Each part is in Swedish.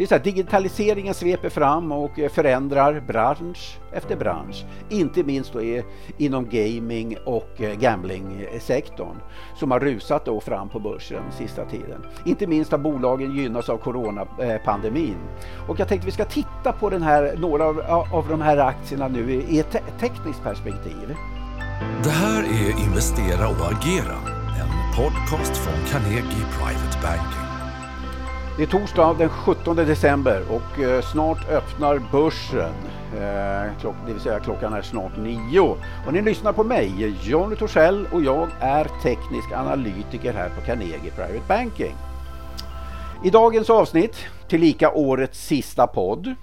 Det är så här, digitaliseringen sveper fram och eh, förändrar bransch efter bransch. Inte minst då inom gaming och eh, gamblingsektorn som har rusat då fram på börsen sista tiden. Inte minst har bolagen gynnats av coronapandemin. Och jag tänkte vi ska titta på den här, några av, av de här aktierna nu i ett te tekniskt perspektiv. Det här är Investera och agera, en podcast från Carnegie Private Banking. Det är torsdag den 17 december och eh, snart öppnar börsen. Eh, det vill säga klockan är snart nio. Och ni lyssnar på mig, Johnny Torssell och jag är teknisk analytiker här på Carnegie Private Banking. I dagens avsnitt, tillika årets sista podd,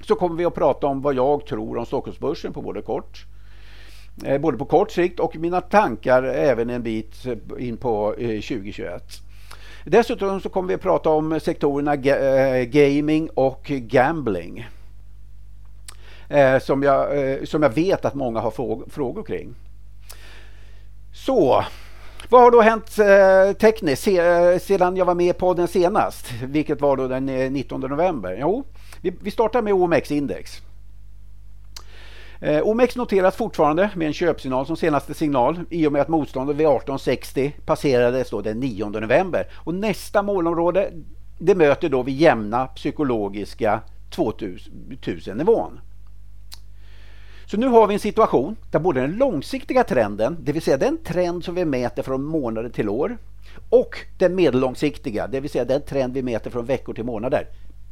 så kommer vi att prata om vad jag tror om Stockholmsbörsen på både kort eh, både på kort sikt och mina tankar även en bit in på 2021. Dessutom så kommer vi att prata om sektorerna eh, gaming och gambling. Eh, som jag, eh, som jag vet att många har frågor kring. Så, vad har då hänt tekniskt sedan jag var med på den senast? Vilket var då den 19 november? Jo, vi startar med OMX-index. Eh, OMX noteras fortfarande med en köpsignal som senaste signal i och med att motståndet vid 1860 passerades då den 9 november. Och nästa målområde det möter då vid jämna psykologiska 2000 nivån. Så nu har vi en situation där både den långsiktiga trenden, det vill säga den trend som vi mäter från månader till år och den medellångsiktiga, det vill säga den trend vi mäter från veckor till månader,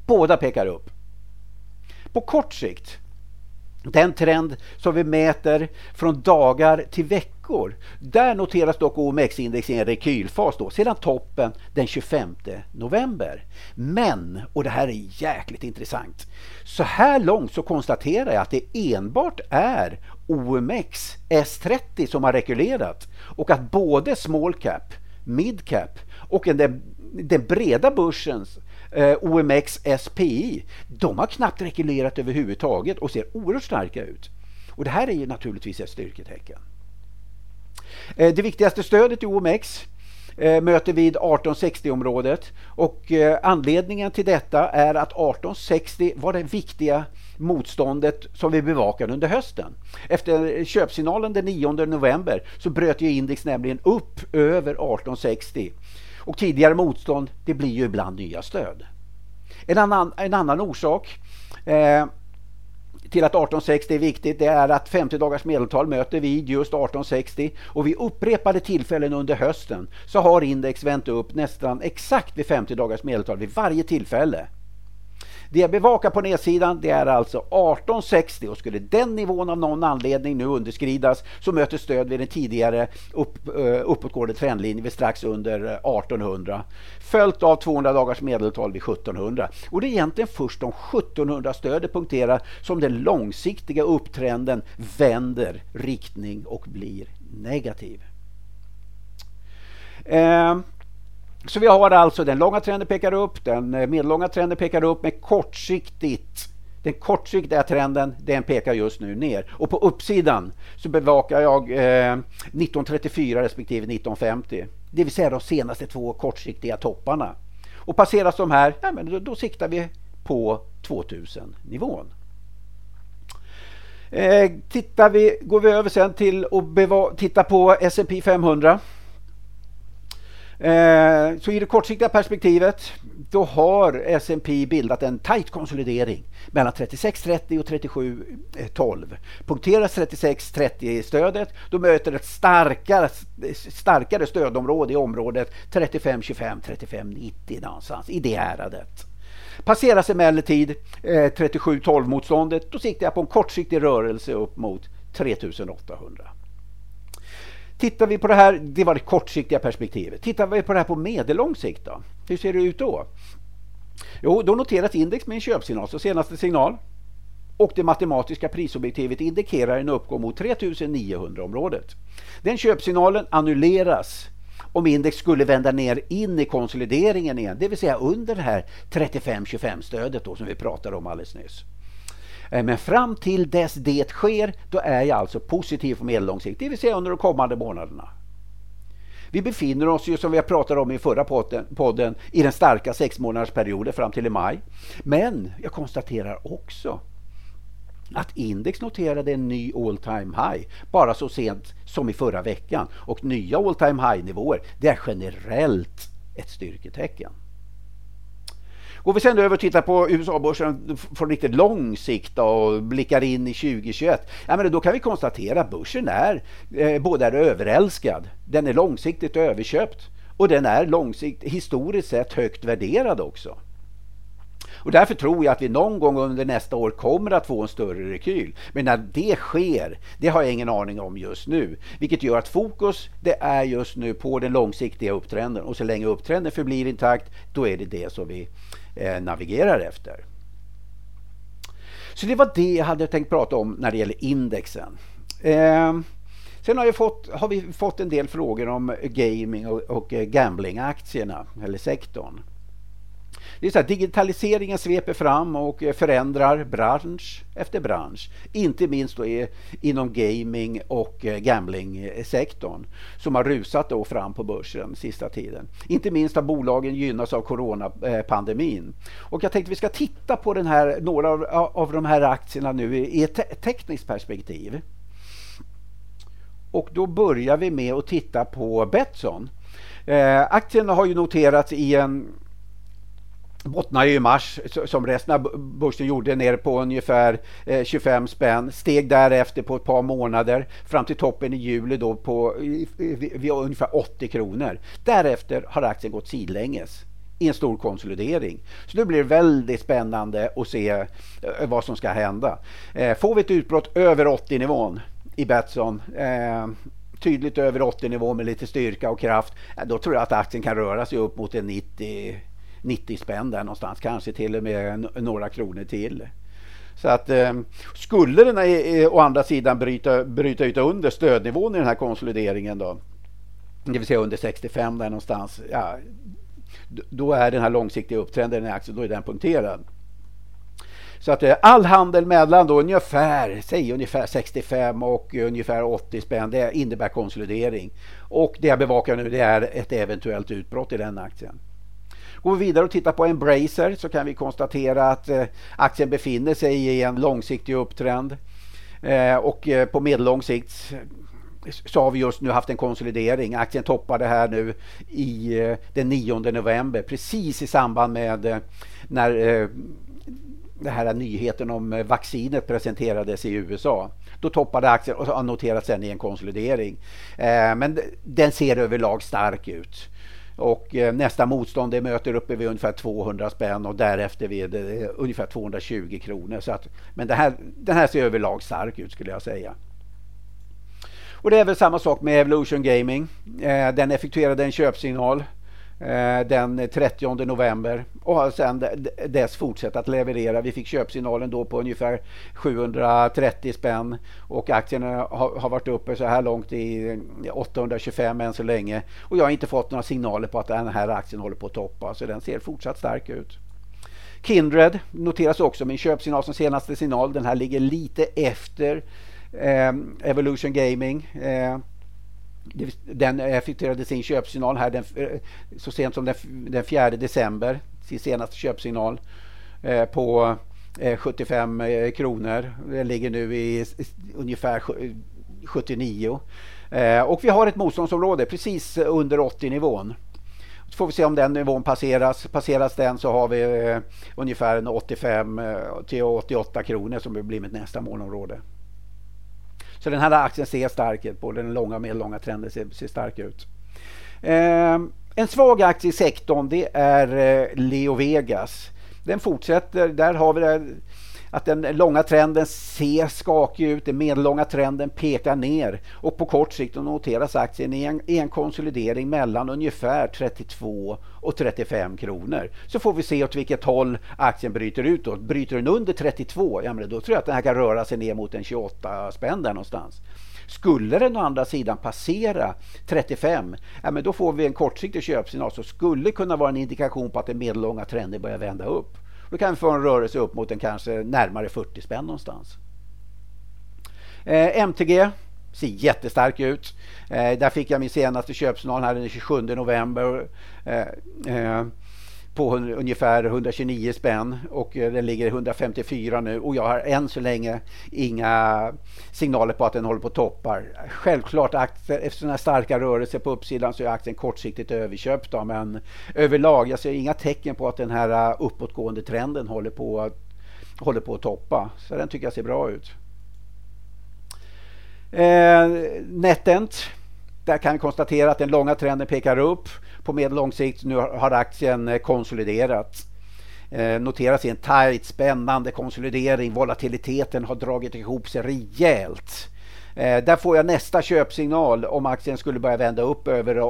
båda pekar upp. På kort sikt den trend som vi mäter från dagar till veckor. Där noteras dock OMX-index i en rekylfas då, sedan toppen den 25 november. Men, och det här är jäkligt intressant, så här långt så konstaterar jag att det enbart är OMX S30 som har rekylerat och att både small cap, mid cap och den, den breda börsens eh, OMX SPI, de har knappt rekylerat överhuvudtaget och ser oerhört starka ut. Och det här är ju naturligtvis ett styrketecken. Eh, det viktigaste stödet i OMX eh, möter vid 1860-området och eh, anledningen till detta är att 1860 var det viktiga motståndet som vi bevakade under hösten. Efter köpsignalen den 9 november så bröt ju index nämligen upp över 1860 och tidigare motstånd, det blir ju ibland nya stöd. En annan, en annan orsak eh, till att 1860 är viktigt det är att 50 dagars medeltal möter vid just 1860 och vid upprepade tillfällen under hösten så har index vänt upp nästan exakt vid 50 dagars medeltal vid varje tillfälle. Det jag bevakar på nedsidan det är alltså 1860 och skulle den nivån av någon anledning nu underskridas så möter stöd vid den tidigare upp, eh, uppåtgående trendlinjen vid strax under eh, 1800 följt av 200 dagars medeltal vid 1700. Och det är egentligen först om 1700-stödet punkterar som den långsiktiga upptrenden vänder riktning och blir negativ. Eh, så vi har alltså den långa trenden pekar upp, den eh, medellånga trenden pekar upp, men kortsiktigt den kortsiktiga trenden den pekar just nu ner. Och på uppsidan så bevakar jag eh, 1934 respektive 1950. Det vill säga de senaste två kortsiktiga topparna. Och passeras de här, ja, men då, då siktar vi på 2000-nivån. Eh, tittar vi, går vi över sen till att titta på S&P 500 Eh, så i det kortsiktiga perspektivet då har S&P bildat en tajt konsolidering mellan 36.30 och 37.12. Punkteras 36.30 stödet då möter ett starkare, starkare stödområde i området 35.25, 35.90 någonstans i det häradet. Passeras emellertid eh, 37.12 motståndet då siktar jag på en kortsiktig rörelse upp mot 3800. Tittar vi på det här, det var det kortsiktiga perspektivet. Tittar vi på det här på medellång sikt då? Hur ser det ut då? Jo, då noteras index med en köpsignal, så senaste signal. Och det matematiska prisobjektivet indikerar en uppgång mot 3900-området. Den köpsignalen annulleras om index skulle vända ner in i konsolideringen igen, det vill säga under det här 35-25 stödet då som vi pratade om alldeles nyss. Eh, men fram till dess det sker, då är jag alltså positiv på medellång sikt, det vill säga under de kommande månaderna. Vi befinner oss ju som vi pratade om i förra podden, podden i den starka sex månadersperioden fram till i maj. Men jag konstaterar också att index noterade en ny all time high bara så sent som i förra veckan. Och nya all time high nivåer, det är generellt ett styrketecken. Går vi sen över och tittar på USA-börsen från riktigt lång sikt och blickar in i 2021, ja, men då kan vi konstatera att börsen är eh, både är överälskad, den är långsiktigt överköpt och den är långsiktigt historiskt sett högt värderad också. Och därför tror jag att vi någon gång under nästa år kommer att få en större rekyl. Men när det sker, det har jag ingen aning om just nu. Vilket gör att fokus det är just nu på den långsiktiga upptrenden. Och så länge upptrenden förblir intakt, då är det det som vi eh, navigerar efter. Så det var det jag hade tänkt prata om när det gäller indexen. Eh, sen har, fått, har, vi fått en del frågor om gaming och, och eh, gamblingaktierna, eller sektorn. Det är så här, digitaliseringen sveper fram och eh, förändrar bransch efter bransch. Inte minst då inom gaming och eh, gamblingsektorn som har rusat då fram på börsen sista tiden. Inte minst har bolagen gynnats av coronapandemin. Och jag tänkte vi ska titta på den här, några av, av de här aktierna nu i ett tekniskt perspektiv. Och då börjar vi med att titta på Betsson. Eh, aktien har ju noterats i en bottnade i mars som resten av börsen gjorde ner på ungefär eh, 25 spänn. Steg därefter på ett par månader fram till toppen i juli då på vid ungefär 80 kronor. Därefter har aktien gått sidlänges i en stor konsolidering. Så nu blir det väldigt spännande att se eh, vad som ska hända. Eh, får vi ett utbrott över 80 nivån i Betsson tydligt över 80 nivå med lite styrka och kraft, då tror jag att aktien kan röra sig upp mot en 90 90 spänn där någonstans, kanske till och med några kronor till. Så att eh, skulle den eh, eh, å andra sidan bryta, bryta ut under stödnivån i den här konsolideringen då, det vill säga under 65 där någonstans, ja, då är den här långsiktiga upptrenden i aktien, då är den punkterad. Så att eh, all handel mellan då ungefär, säg ungefär 65 och ungefär 80 spänn, det innebär konsolidering. Och det jag bevakar nu det är ett eventuellt utbrott i den aktien. Går vi vidare och tittar på Embracer så kan vi konstatera att eh, aktien befinner sig i en långsiktig upptrend. Eh, och eh, på medellång sikt så har vi just nu haft en konsolidering. Aktien toppade här nu i eh, den 9 november precis i samband med eh, när eh, den här nyheten om vaccinet presenterades i USA. Då toppade aktien och har noterats sen i en konsolidering. Men den ser överlag stark ut. Och eh, nästa motstånd det möter uppe vid ungefär 200 spänn och därefter vid eh, ungefär 220 kronor. Så att, men det här, den här ser överlag stark ut skulle jag säga. Och det är väl samma sak med Evolution Gaming. Eh, den effektuerade en köpsignal Eh, den 30 november och har sedan dess fortsatt att leverera. Vi fick köpsignalen då på ungefär 730 spänn och aktien har, varit uppe så här långt i eh, 825 än så länge och jag har inte fått några signaler på att den här aktien håller på att toppa så den ser fortsatt stark ut. Kindred noteras också med en köpsignal som senaste signal. Den här ligger lite efter eh, Evolution Gaming. Eh, den eh, effektuerade sin köpsignal här den, eh, så sent som den, den 4 december, sin senaste köpsignal eh, på 75 kronor. Den ligger nu i ungefär 79. Och vi har ett motståndsområde precis under 80 nivån. Så får vi se om den nivån passeras. Passeras den så har vi ungefär 85 till 88 kronor som blir mitt nästa målområde. Så den här aktien ser stark ut. Både den långa och medellånga trenden ser, ser stark ut. Eh, en svag aktie i sektorn det är eh, Leo Vegas. Den fortsätter. Där har vi det att den långa trenden ser skakig ut, den medellånga trenden pekar ner och på kort sikt noteras aktien i en, i en konsolidering mellan ungefär 32 och 35 kronor. Så får vi se åt vilket håll aktien bryter ut. Då. Bryter den under 32, ja, men då tror jag att den här kan röra sig ner mot en 28 spänn där någonstans. Skulle den å andra sidan passera 35, ja, men då får vi en kortsiktig köpsignal som skulle kunna vara en indikation på att den medellånga trenden börjar vända upp. Då kan vi få en rörelse upp mot en kanske närmare 40 spänn någonstans. Eh, MTG ser jättestark ut. Eh, där fick jag min senaste köpsignal här den 27 november. Eh, eh, på ungefär 129 spänn och eh, den ligger 154 nu och jag har än så länge inga signaler på att den håller på att toppar. Självklart efter sådana starka rörelser på uppsidan så är aktien kortsiktigt överköpt då, men överlag jag ser inga tecken på att den här eh, uppåtgående trenden håller på att, håller på att toppa. Så den tycker jag ser bra ut. Eh, NetEnt där kan vi konstatera att den långa trenden pekar upp. På medellång sikt nu har aktien eh, konsoliderats. Eh, noteras i en tajt, spännande konsolidering. Volatiliteten har dragit ihop sig rejält. Eh, där får jag nästa köpsignal om aktien skulle börja vända upp över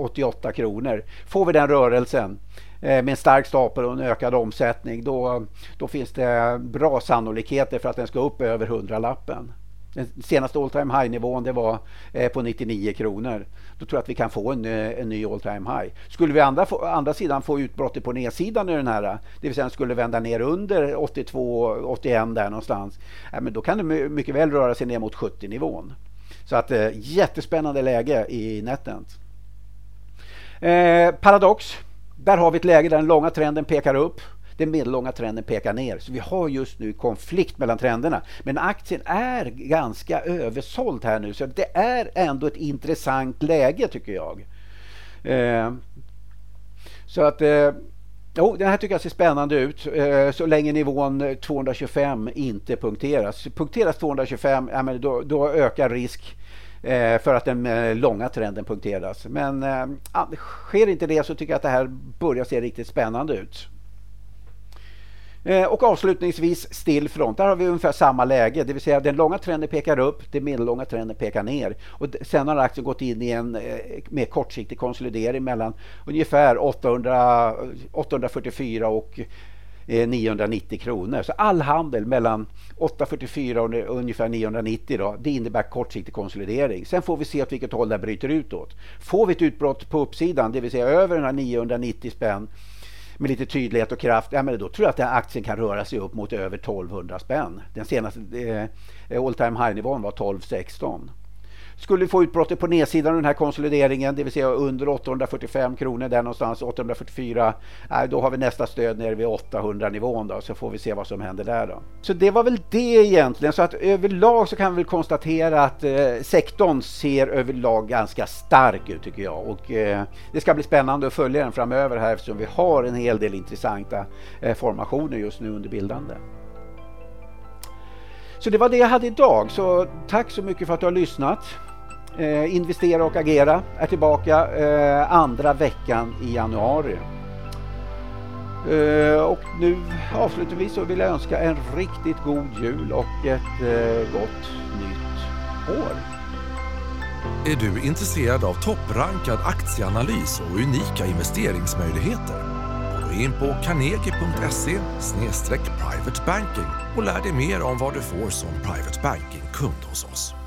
88 kronor. Får vi den rörelsen med en stark stapel och en ökad omsättning då, då finns det bra sannolikheter för att den ska upp över 100-lappen. Den senaste all time high-nivån det var eh, på 99 kronor. Då tror jag att vi kan få en, eh, en ny all time high. Skulle vi andra, andra sidan få utbrottet på nedsidan i den här, det vill säga den skulle vända ner under 82-81 där någonstans, ja, men då kan det mycket väl röra sig ner mot 70-nivån. Så att eh, jättespännande läge i Netent. Eh, Paradox, där har vi ett läge där den långa trenden pekar upp den medellånga trenden pekar ner. Så vi har just nu konflikt mellan trenderna. Men aktien är ganska översåld här nu så det är ändå ett intressant läge tycker jag. Eh, så att eh, Jo, den här tycker jag ser spännande ut eh, så länge nivån 225 inte punkteras. Punkteras 225, ja, men då, då ökar risk eh, för att den eh, långa trenden punkteras. Men sker inte det så tycker jag att det här börjar se riktigt spännande ut. Eh, och avslutningsvis still front. Där har vi ungefär samma läge, det vill säga den långa trenden pekar upp, den medellånga trenden pekar ner. Och sen har aktien gått in i en eh, mer kortsiktig konsolidering mellan ungefär 800, 844 och eh, 990 kronor. Så all handel mellan 844 och ungefär 990 då, det innebär kortsiktig konsolidering. Sen får vi se åt vilket håll det bryter utåt. Får vi ett utbrott på uppsidan, det vill säga över den här 990 spänn med lite tydlighet och kraft, ja, men då tror jag att den aktien kan röra sig upp mot över 1200 spänn. Den senaste eh, all time high-nivån var 1216. Skulle vi få utbrottet på nedsidan av den här konsolideringen, det vill säga under 845 kronor, där någonstans 844, då har vi nästa stöd nere vid 800 nivån då, så får vi se vad som händer där då. Så det var väl det egentligen, så att överlag så kan vi konstatera att eh, sektorn ser överlag ganska stark ut tycker jag och eh, det ska bli spännande att följa den framöver här eftersom vi har en hel del intressanta eh, formationer just nu under bildande. Så det var det jag hade idag, så tack så mycket för att du har lyssnat. Eh, investera och agera är tillbaka eh, andra veckan i januari. Eh, och nu avslutningsvis så vill jag önska en riktigt god jul och ett eh, gott nytt år. Är du intresserad av topprankad aktieanalys och unika investeringsmöjligheter? Gå in på carnegie.se privatebanking och lär dig mer om vad du får som private banking-kund hos oss.